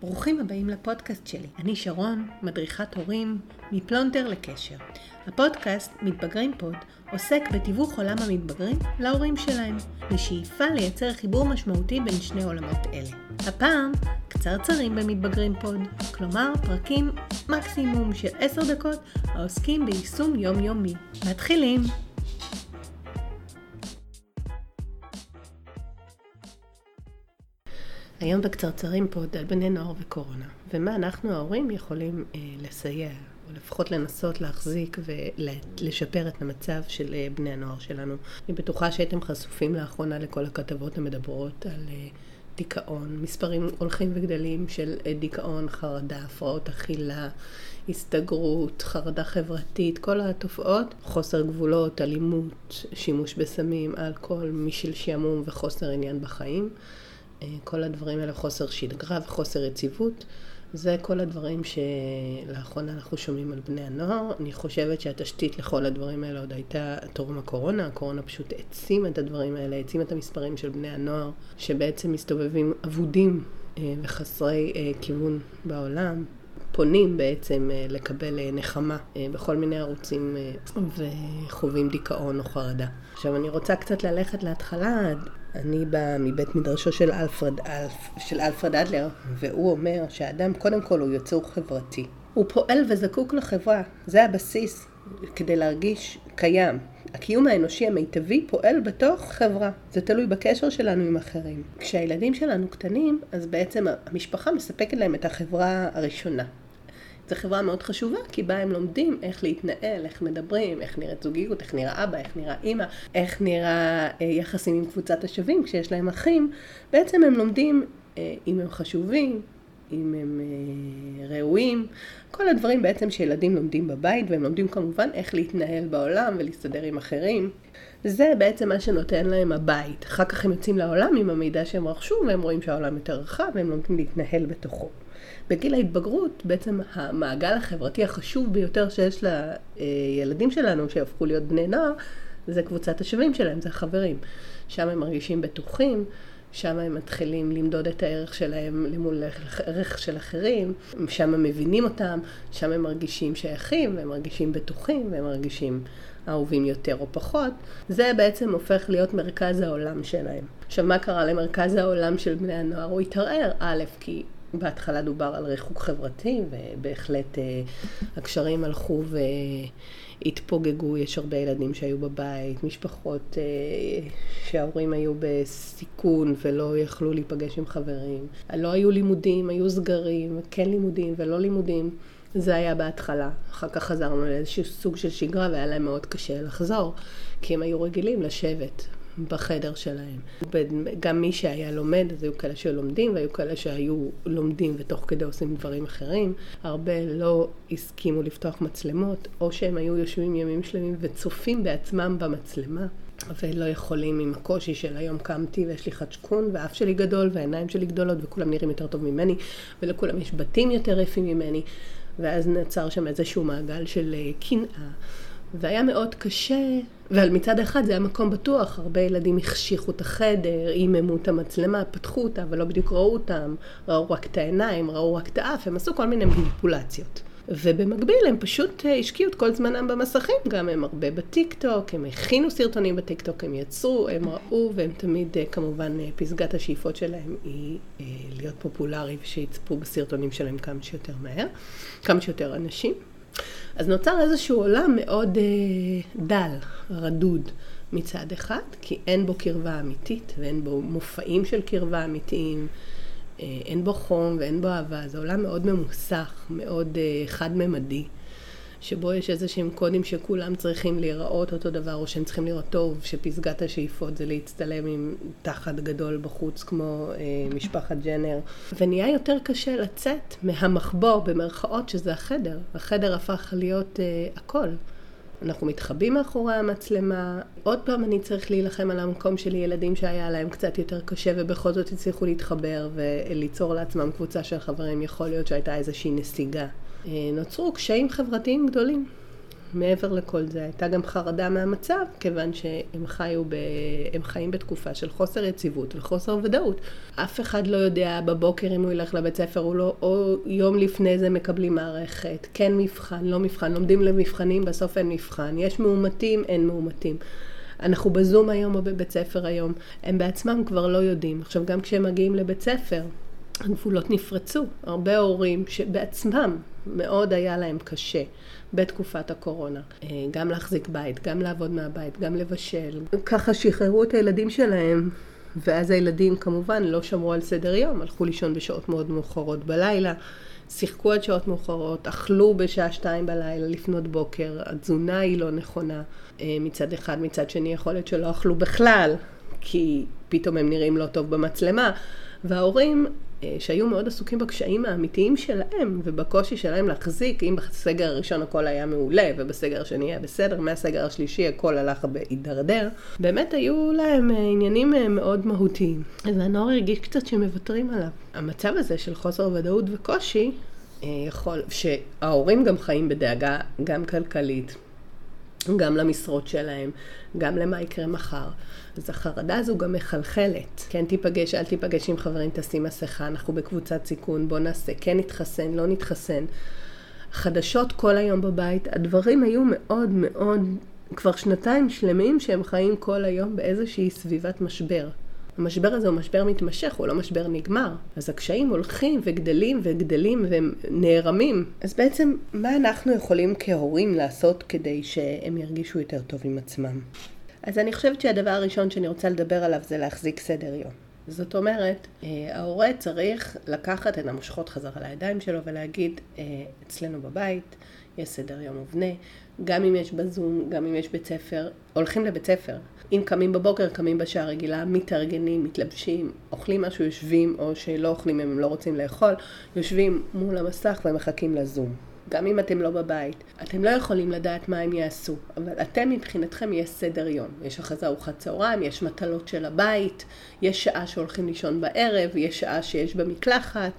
ברוכים הבאים לפודקאסט שלי. אני שרון, מדריכת הורים, מפלונטר לקשר. הפודקאסט מתבגרים פוד עוסק בתיווך עולם המתבגרים להורים שלהם, בשאיפה לייצר חיבור משמעותי בין שני עולמות אלה. הפעם, קצרצרים במתבגרים פוד, כלומר פרקים מקסימום של 10 דקות העוסקים ביישום יומיומי. מתחילים! היום בקצרצרים פה על בני נוער וקורונה, ומה אנחנו ההורים יכולים אה, לסייע, או לפחות לנסות להחזיק ולשפר את המצב של אה, בני הנוער שלנו. אני בטוחה שהייתם חשופים לאחרונה לכל הכתבות המדברות על אה, דיכאון, מספרים הולכים וגדלים של אה, דיכאון, חרדה, הפרעות אכילה, הסתגרות, חרדה חברתית, כל התופעות, חוסר גבולות, אלימות, שימוש בסמים, אלכוהול, משל שעמום וחוסר עניין בחיים. אה, כל הדברים האלה, חוסר שגרה וחוסר יציבות, זה כל הדברים שלאחרונה אנחנו שומעים על בני הנוער. אני חושבת שהתשתית לכל הדברים האלה עוד הייתה טרום הקורונה. הקורונה פשוט העצימה את הדברים האלה, העצימה את המספרים של בני הנוער, שבעצם מסתובבים אבודים אה, וחסרי אה, כיוון בעולם. פונים בעצם לקבל נחמה בכל מיני ערוצים וחווים דיכאון או חרדה. עכשיו אני רוצה קצת ללכת להתחלה, אני באה מבית מדרשו של אלפרד, אלף, של אלפרד אדלר, והוא אומר שהאדם קודם כל הוא יצור חברתי. הוא פועל וזקוק לחברה, זה הבסיס כדי להרגיש קיים. הקיום האנושי המיטבי פועל בתוך חברה. זה תלוי בקשר שלנו עם אחרים. כשהילדים שלנו קטנים, אז בעצם המשפחה מספקת להם את החברה הראשונה. זו חברה מאוד חשובה, כי בה הם לומדים איך להתנהל, איך מדברים, איך נראית זוגיות, איך נראה אבא, איך נראה אימא, איך נראה אה, יחסים עם קבוצת השווים כשיש להם אחים. בעצם הם לומדים אה, אם הם חשובים, אם הם אה, ראויים, כל הדברים בעצם שילדים לומדים בבית, והם לומדים כמובן איך להתנהל בעולם ולהסתדר עם אחרים. זה בעצם מה שנותן להם הבית. אחר כך הם יוצאים לעולם עם המידע שהם רכשו, והם רואים שהעולם יותר רחב, והם לומדים להתנהל בתוכו. בגיל ההתבגרות, בעצם המעגל החברתי החשוב ביותר שיש לילדים שלנו, שהפכו להיות בני נוער, זה קבוצת השווים שלהם, זה החברים. שם הם מרגישים בטוחים, שם הם מתחילים למדוד את הערך שלהם למול ערך של אחרים, שם הם מבינים אותם, שם הם מרגישים שייכים, והם מרגישים בטוחים, והם מרגישים אהובים יותר או פחות. זה בעצם הופך להיות מרכז העולם שלהם. עכשיו, מה קרה למרכז העולם של בני הנוער? הוא התערער, א', כי בהתחלה דובר על ריחוק חברתי, ובהחלט אה, הקשרים הלכו והתפוגגו, יש הרבה ילדים שהיו בבית, משפחות אה, שההורים היו בסיכון ולא יכלו להיפגש עם חברים. לא היו לימודים, היו סגרים, כן לימודים ולא לימודים. זה היה בהתחלה. אחר כך חזרנו לאיזשהו סוג של שגרה והיה להם מאוד קשה לחזור, כי הם היו רגילים לשבת בחדר שלהם. גם מי שהיה לומד, אז היו כאלה שלומדים, והיו כאלה שהיו לומדים ותוך כדי עושים דברים אחרים. הרבה לא הסכימו לפתוח מצלמות, או שהם היו יושבים ימים שלמים וצופים בעצמם במצלמה. ולא יכולים עם הקושי של היום קמתי ויש לי חדשקון והאף שלי גדול והעיניים שלי גדולות וכולם נראים יותר טוב ממני ולכולם יש בתים יותר יפים ממני ואז נעצר שם איזשהו מעגל של אה, קנאה והיה מאוד קשה, אבל מצד אחד זה היה מקום בטוח, הרבה ילדים החשיכו את החדר, איממו את המצלמה, פתחו אותה, אבל לא בדיוק ראו אותם, ראו רק את העיניים, ראו רק את האף, הם עשו כל מיני מניפולציות. ובמקביל הם פשוט אה, השקיעו את כל זמנם במסכים, גם הם הרבה בטיק טוק, הם הכינו סרטונים בטיק טוק, הם יצרו, הם ראו, והם תמיד, אה, כמובן, אה, פסגת השאיפות שלהם היא להיות פופולרי ושיצפו בסרטונים שלהם כמה שיותר מהר, כמה שיותר אנשים. אז נוצר איזשהו עולם מאוד אה, דל, רדוד מצד אחד, כי אין בו קרבה אמיתית ואין בו מופעים של קרבה אמיתיים, אה, אין בו חום ואין בו אהבה, זה עולם מאוד ממוסך, מאוד אה, חד-ממדי. שבו יש איזה שהם קודים שכולם צריכים להיראות אותו דבר, או שהם צריכים לראות טוב, שפסגת השאיפות זה להצטלם עם תחת גדול בחוץ כמו אה, משפחת ג'נר. ונהיה יותר קשה לצאת מהמחבור, במרכאות, שזה החדר. החדר הפך להיות אה, הכל. אנחנו מתחבאים מאחורי המצלמה. עוד פעם אני צריך להילחם על המקום שלי, ילדים שהיה להם קצת יותר קשה ובכל זאת הצליחו להתחבר וליצור לעצמם קבוצה של חברים. יכול להיות שהייתה איזושהי נסיגה. אה, נוצרו קשיים חברתיים גדולים. מעבר לכל זה, הייתה גם חרדה מהמצב, כיוון שהם חיו ב... הם חיים בתקופה של חוסר יציבות וחוסר ודאות. אף אחד לא יודע בבוקר אם הוא ילך לבית ספר או לא, או יום לפני זה מקבלים מערכת, כן מבחן, לא מבחן, לומדים למבחנים, בסוף אין מבחן. יש מאומתים, אין מאומתים. אנחנו בזום היום או בבית ספר היום, הם בעצמם כבר לא יודעים. עכשיו, גם כשהם מגיעים לבית ספר, הגבולות נפרצו. הרבה הורים שבעצמם מאוד היה להם קשה בתקופת הקורונה. אה, גם להחזיק בית, גם לעבוד מהבית, גם לבשל. ככה שחררו את הילדים שלהם, ואז הילדים כמובן לא שמרו על סדר יום, הלכו לישון בשעות מאוד מאוחרות בלילה. שיחקו עד שעות מאוחרות, אכלו בשעה שתיים בלילה לפנות בוקר, התזונה היא לא נכונה אה, מצד אחד, מצד שני יכול להיות שלא אכלו בכלל, כי פתאום הם נראים לא טוב במצלמה, וההורים אה, שהיו מאוד עסוקים בקשיים האמיתיים שלהם ובקושי שלהם להחזיק, אם בסגר הראשון הכל היה מעולה ובסגר השני היה בסדר, מהסגר השלישי הכל הלך בהידרדר, באמת היו להם אה, עניינים אה, מאוד מהותיים. אז הנוער הרגיש קצת שמוותרים עליו. המצב הזה של חוסר ודאות וקושי יכול, שההורים גם חיים בדאגה גם כלכלית, גם למשרות שלהם, גם למה יקרה מחר. אז החרדה הזו גם מחלחלת. כן תיפגש, אל תיפגש עם חברים, תשים מסכה, אנחנו בקבוצת סיכון, בוא נעשה, כן נתחסן, לא נתחסן. חדשות כל היום בבית, הדברים היו מאוד מאוד, כבר שנתיים שלמים שהם חיים כל היום באיזושהי סביבת משבר. המשבר הזה הוא משבר מתמשך, הוא לא משבר נגמר. אז הקשיים הולכים וגדלים וגדלים והם נערמים. אז בעצם, מה אנחנו יכולים כהורים לעשות כדי שהם ירגישו יותר טוב עם עצמם? אז אני חושבת שהדבר הראשון שאני רוצה לדבר עליו זה להחזיק סדר יום. זאת אומרת, אה, ההורה צריך לקחת את המושכות חזרה לידיים שלו ולהגיד, אה, אצלנו בבית יש סדר יום מובנה, גם אם יש בזום, גם אם יש בית ספר, הולכים לבית ספר. אם קמים בבוקר, קמים בשעה רגילה, מתארגנים, מתלבשים, אוכלים משהו, יושבים, או שלא אוכלים אם הם לא רוצים לאכול, יושבים מול המסך ומחכים לזום. גם אם אתם לא בבית, אתם לא יכולים לדעת מה הם יעשו, אבל אתם מבחינתכם יש סדר יום. יש אחרי זה ארוחת צהריים, יש מטלות של הבית, יש שעה שהולכים לישון בערב, יש שעה שיש במקלחת,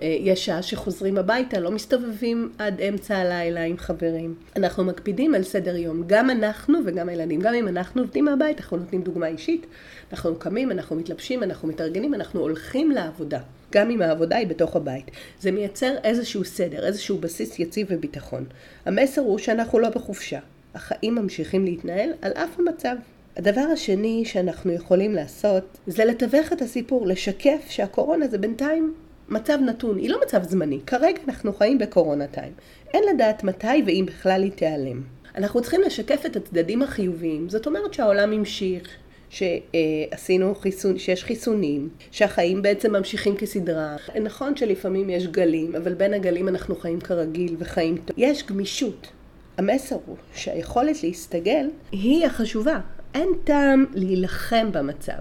יש שעה שחוזרים הביתה, לא מסתובבים עד אמצע הלילה עם חברים. אנחנו מקפידים על סדר יום, גם אנחנו וגם הילדים. גם אם אנחנו עובדים מהבית, אנחנו נותנים דוגמה אישית, אנחנו קמים, אנחנו מתלבשים, אנחנו מתארגנים, אנחנו הולכים לעבודה. גם אם העבודה היא בתוך הבית. זה מייצר איזשהו סדר, איזשהו בסיס יציב וביטחון. המסר הוא שאנחנו לא בחופשה. החיים ממשיכים להתנהל על אף המצב. הדבר השני שאנחנו יכולים לעשות זה לתווך את הסיפור, לשקף שהקורונה זה בינתיים מצב נתון, היא לא מצב זמני. כרגע אנחנו חיים בקורונה טיים. אין לדעת מתי ואם בכלל היא תיעלם. אנחנו צריכים לשקף את הצדדים החיוביים. זאת אומרת שהעולם המשיך, שעשינו חיסון, שיש חיסונים, שהחיים בעצם ממשיכים כסדרה. נכון שלפעמים יש גלים, אבל בין הגלים אנחנו חיים כרגיל וחיים טוב. יש גמישות. המסר הוא שהיכולת להסתגל היא החשובה. אין טעם להילחם במצב.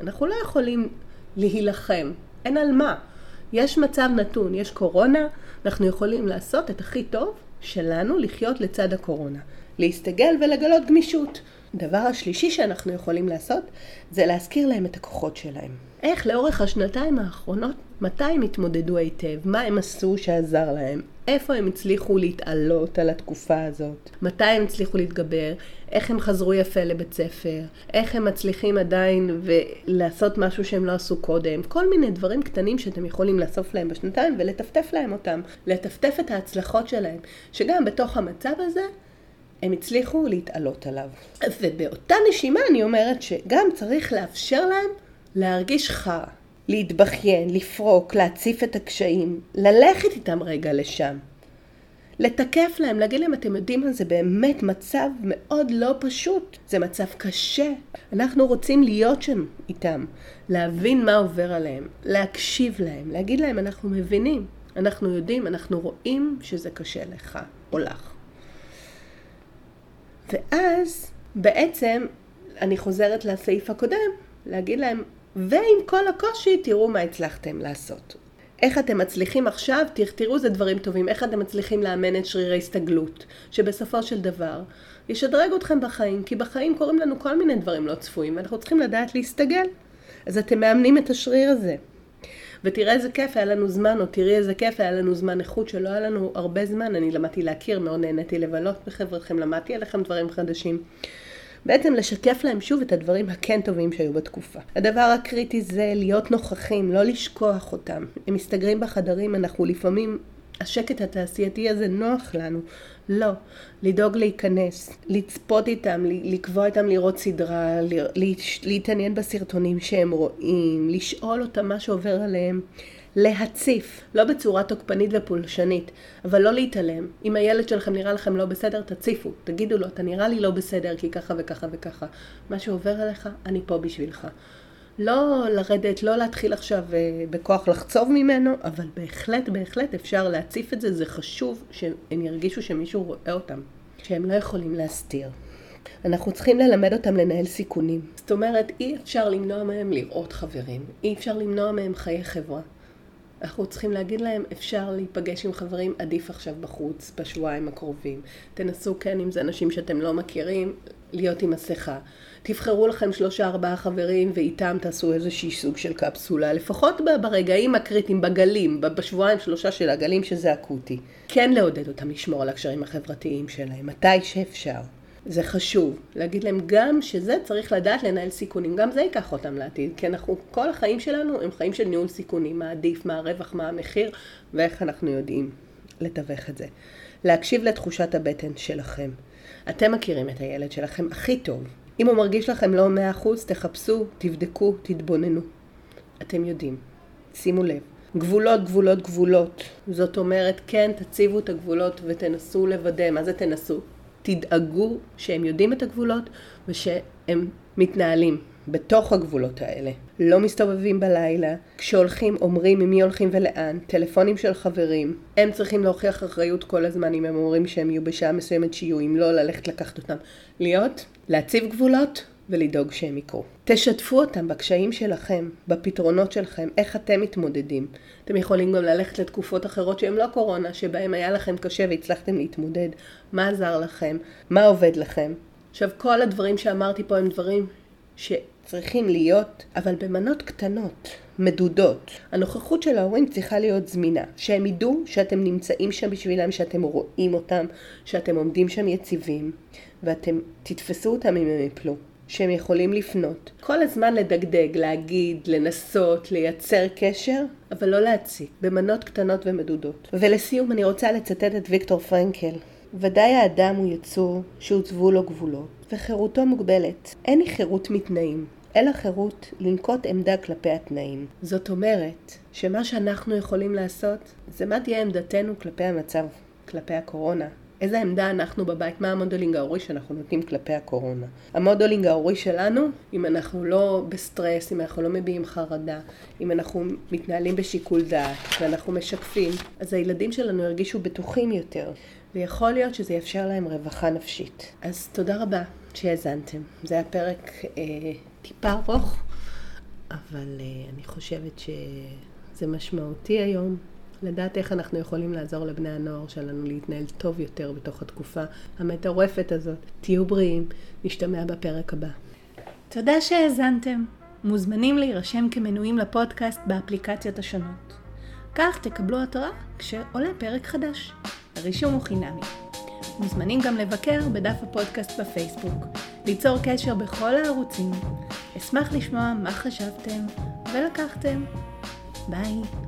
אנחנו לא יכולים להילחם. אין על מה. יש מצב נתון, יש קורונה, אנחנו יכולים לעשות את הכי טוב שלנו לחיות לצד הקורונה. להסתגל ולגלות גמישות. הדבר השלישי שאנחנו יכולים לעשות זה להזכיר להם את הכוחות שלהם. איך לאורך השנתיים האחרונות, מתי הם התמודדו היטב, מה הם עשו שעזר להם, איפה הם הצליחו להתעלות על התקופה הזאת, מתי הם הצליחו להתגבר, איך הם חזרו יפה לבית ספר, איך הם מצליחים עדיין ולעשות משהו שהם לא עשו קודם, כל מיני דברים קטנים שאתם יכולים לאסוף להם בשנתיים ולטפטף להם אותם, לטפטף את ההצלחות שלהם, שגם בתוך המצב הזה הם הצליחו להתעלות עליו. ובאותה נשימה אני אומרת שגם צריך לאפשר להם להרגיש חרא, להתבכיין, לפרוק, להציף את הקשיים, ללכת איתם רגע לשם. לתקף להם, להגיד להם, אתם יודעים מה, זה באמת מצב מאוד לא פשוט. זה מצב קשה. אנחנו רוצים להיות שם איתם, להבין מה עובר עליהם, להקשיב להם, להגיד להם, אנחנו מבינים, אנחנו יודעים, אנחנו רואים שזה קשה לך או לך. ואז בעצם אני חוזרת לסעיף הקודם, להגיד להם, ועם כל הקושי תראו מה הצלחתם לעשות. איך אתם מצליחים עכשיו, תראו זה דברים טובים, איך אתם מצליחים לאמן את שרירי הסתגלות, שבסופו של דבר ישדרג אתכם בחיים, כי בחיים קורים לנו כל מיני דברים לא צפויים, ואנחנו צריכים לדעת להסתגל. אז אתם מאמנים את השריר הזה. ותראה איזה כיף היה לנו זמן, או תראי איזה כיף היה לנו זמן איכות שלא היה לנו הרבה זמן, אני למדתי להכיר, מאוד נהניתי לבלות בחברתכם, למדתי עליכם דברים חדשים. בעצם לשקף להם שוב את הדברים הכן טובים שהיו בתקופה. הדבר הקריטי זה להיות נוכחים, לא לשכוח אותם. הם מסתגרים בחדרים, אנחנו לפעמים, השקט התעשייתי הזה נוח לנו. לא. לדאוג להיכנס, לצפות איתם, לקבוע איתם לראות סדרה, להתעניין בסרטונים שהם רואים, לשאול אותם מה שעובר עליהם. להציף, לא בצורה תוקפנית ופולשנית, אבל לא להתעלם. אם הילד שלכם נראה לכם לא בסדר, תציפו. תגידו לו, אתה נראה לי לא בסדר כי ככה וככה וככה. מה שעובר עליך, אני פה בשבילך. לא לרדת, לא להתחיל עכשיו אה, בכוח לחצוב ממנו, אבל בהחלט, בהחלט אפשר להציף את זה, זה חשוב שהם ירגישו שמישהו רואה אותם, שהם לא יכולים להסתיר. אנחנו צריכים ללמד אותם לנהל סיכונים. זאת אומרת, אי אפשר למנוע מהם לראות חברים, אי אפשר למנוע מהם חיי חברה. אנחנו צריכים להגיד להם, אפשר להיפגש עם חברים, עדיף עכשיו בחוץ, בשבועיים הקרובים. תנסו, כן, אם זה אנשים שאתם לא מכירים, להיות עם מסכה. תבחרו לכם שלושה ארבעה חברים ואיתם תעשו איזושהי סוג של קפסולה, לפחות ברגעים הקריטיים, בגלים, בשבועיים שלושה של הגלים שזה אקוטי. כן לעודד אותם לשמור על הקשרים החברתיים שלהם, מתי שאפשר. זה חשוב. להגיד להם גם שזה צריך לדעת לנהל סיכונים. גם זה ייקח אותם לעתיד. כי אנחנו, כל החיים שלנו הם חיים של ניהול סיכונים. מה עדיף, מה הרווח, מה המחיר, ואיך אנחנו יודעים לתווך את זה. להקשיב לתחושת הבטן שלכם. אתם מכירים את הילד שלכם הכי טוב. אם הוא מרגיש לכם לא מאה אחוז, תחפשו, תבדקו, תתבוננו. אתם יודעים. שימו לב. גבולות, גבולות, גבולות. זאת אומרת, כן, תציבו את הגבולות ותנסו לוודא. מה זה תנסו? תדאגו שהם יודעים את הגבולות ושהם מתנהלים בתוך הגבולות האלה. לא מסתובבים בלילה, כשהולכים אומרים עם מי הולכים ולאן, טלפונים של חברים, הם צריכים להוכיח אחריות כל הזמן אם הם אומרים שהם יהיו בשעה מסוימת שיהיו, אם לא ללכת לקחת אותם. להיות, להציב גבולות ולדאוג שהם יקרו. תשתפו אותם בקשיים שלכם, בפתרונות שלכם, איך אתם מתמודדים. אתם יכולים גם ללכת לתקופות אחרות שהן לא קורונה, שבהן היה לכם קשה והצלחתם להתמודד. מה עזר לכם? מה עובד לכם? עכשיו, כל הדברים שאמרתי פה הם דברים שצריכים להיות, אבל במנות קטנות, מדודות. הנוכחות של ההורים צריכה להיות זמינה. שהם ידעו שאתם נמצאים שם בשבילם, שאתם רואים אותם, שאתם עומדים שם יציבים, ואתם תתפסו אותם אם הם יפלו. שהם יכולים לפנות. כל הזמן לדגדג, להגיד, לנסות, לייצר קשר, אבל לא להציג, במנות קטנות ומדודות. ולסיום אני רוצה לצטט את ויקטור פרנקל. ודאי האדם הוא יצור שהוצבו לו גבולות, וחירותו מוגבלת. אין היא חירות מתנאים, אלא חירות לנקוט עמדה כלפי התנאים. זאת אומרת, שמה שאנחנו יכולים לעשות, זה מה תהיה עמדתנו כלפי המצב, כלפי הקורונה, איזה עמדה אנחנו בבית, מה ה modeling ההורי שאנחנו נותנים כלפי הקורונה. ה modeling ההורי שלנו, אם אנחנו לא בסטרס, אם אנחנו לא מביעים חרדה, אם אנחנו מתנהלים בשיקול דעת ואנחנו משקפים, אז הילדים שלנו ירגישו בטוחים יותר, ויכול להיות שזה יאפשר להם רווחה נפשית. אז תודה רבה שהאזנתם. זה היה פרק אה, טיפה ארוך, אבל אה, אני חושבת שזה משמעותי היום. לדעת איך אנחנו יכולים לעזור לבני הנוער שלנו להתנהל טוב יותר בתוך התקופה המטורפת הזאת. תהיו בריאים, נשתמע בפרק הבא. תודה שהאזנתם. מוזמנים להירשם כמנויים לפודקאסט באפליקציות השונות. כך תקבלו התראה כשעולה פרק חדש. הרישום הוא חינמי. מוזמנים גם לבקר בדף הפודקאסט בפייסבוק, ליצור קשר בכל הערוצים. אשמח לשמוע מה חשבתם ולקחתם. ביי.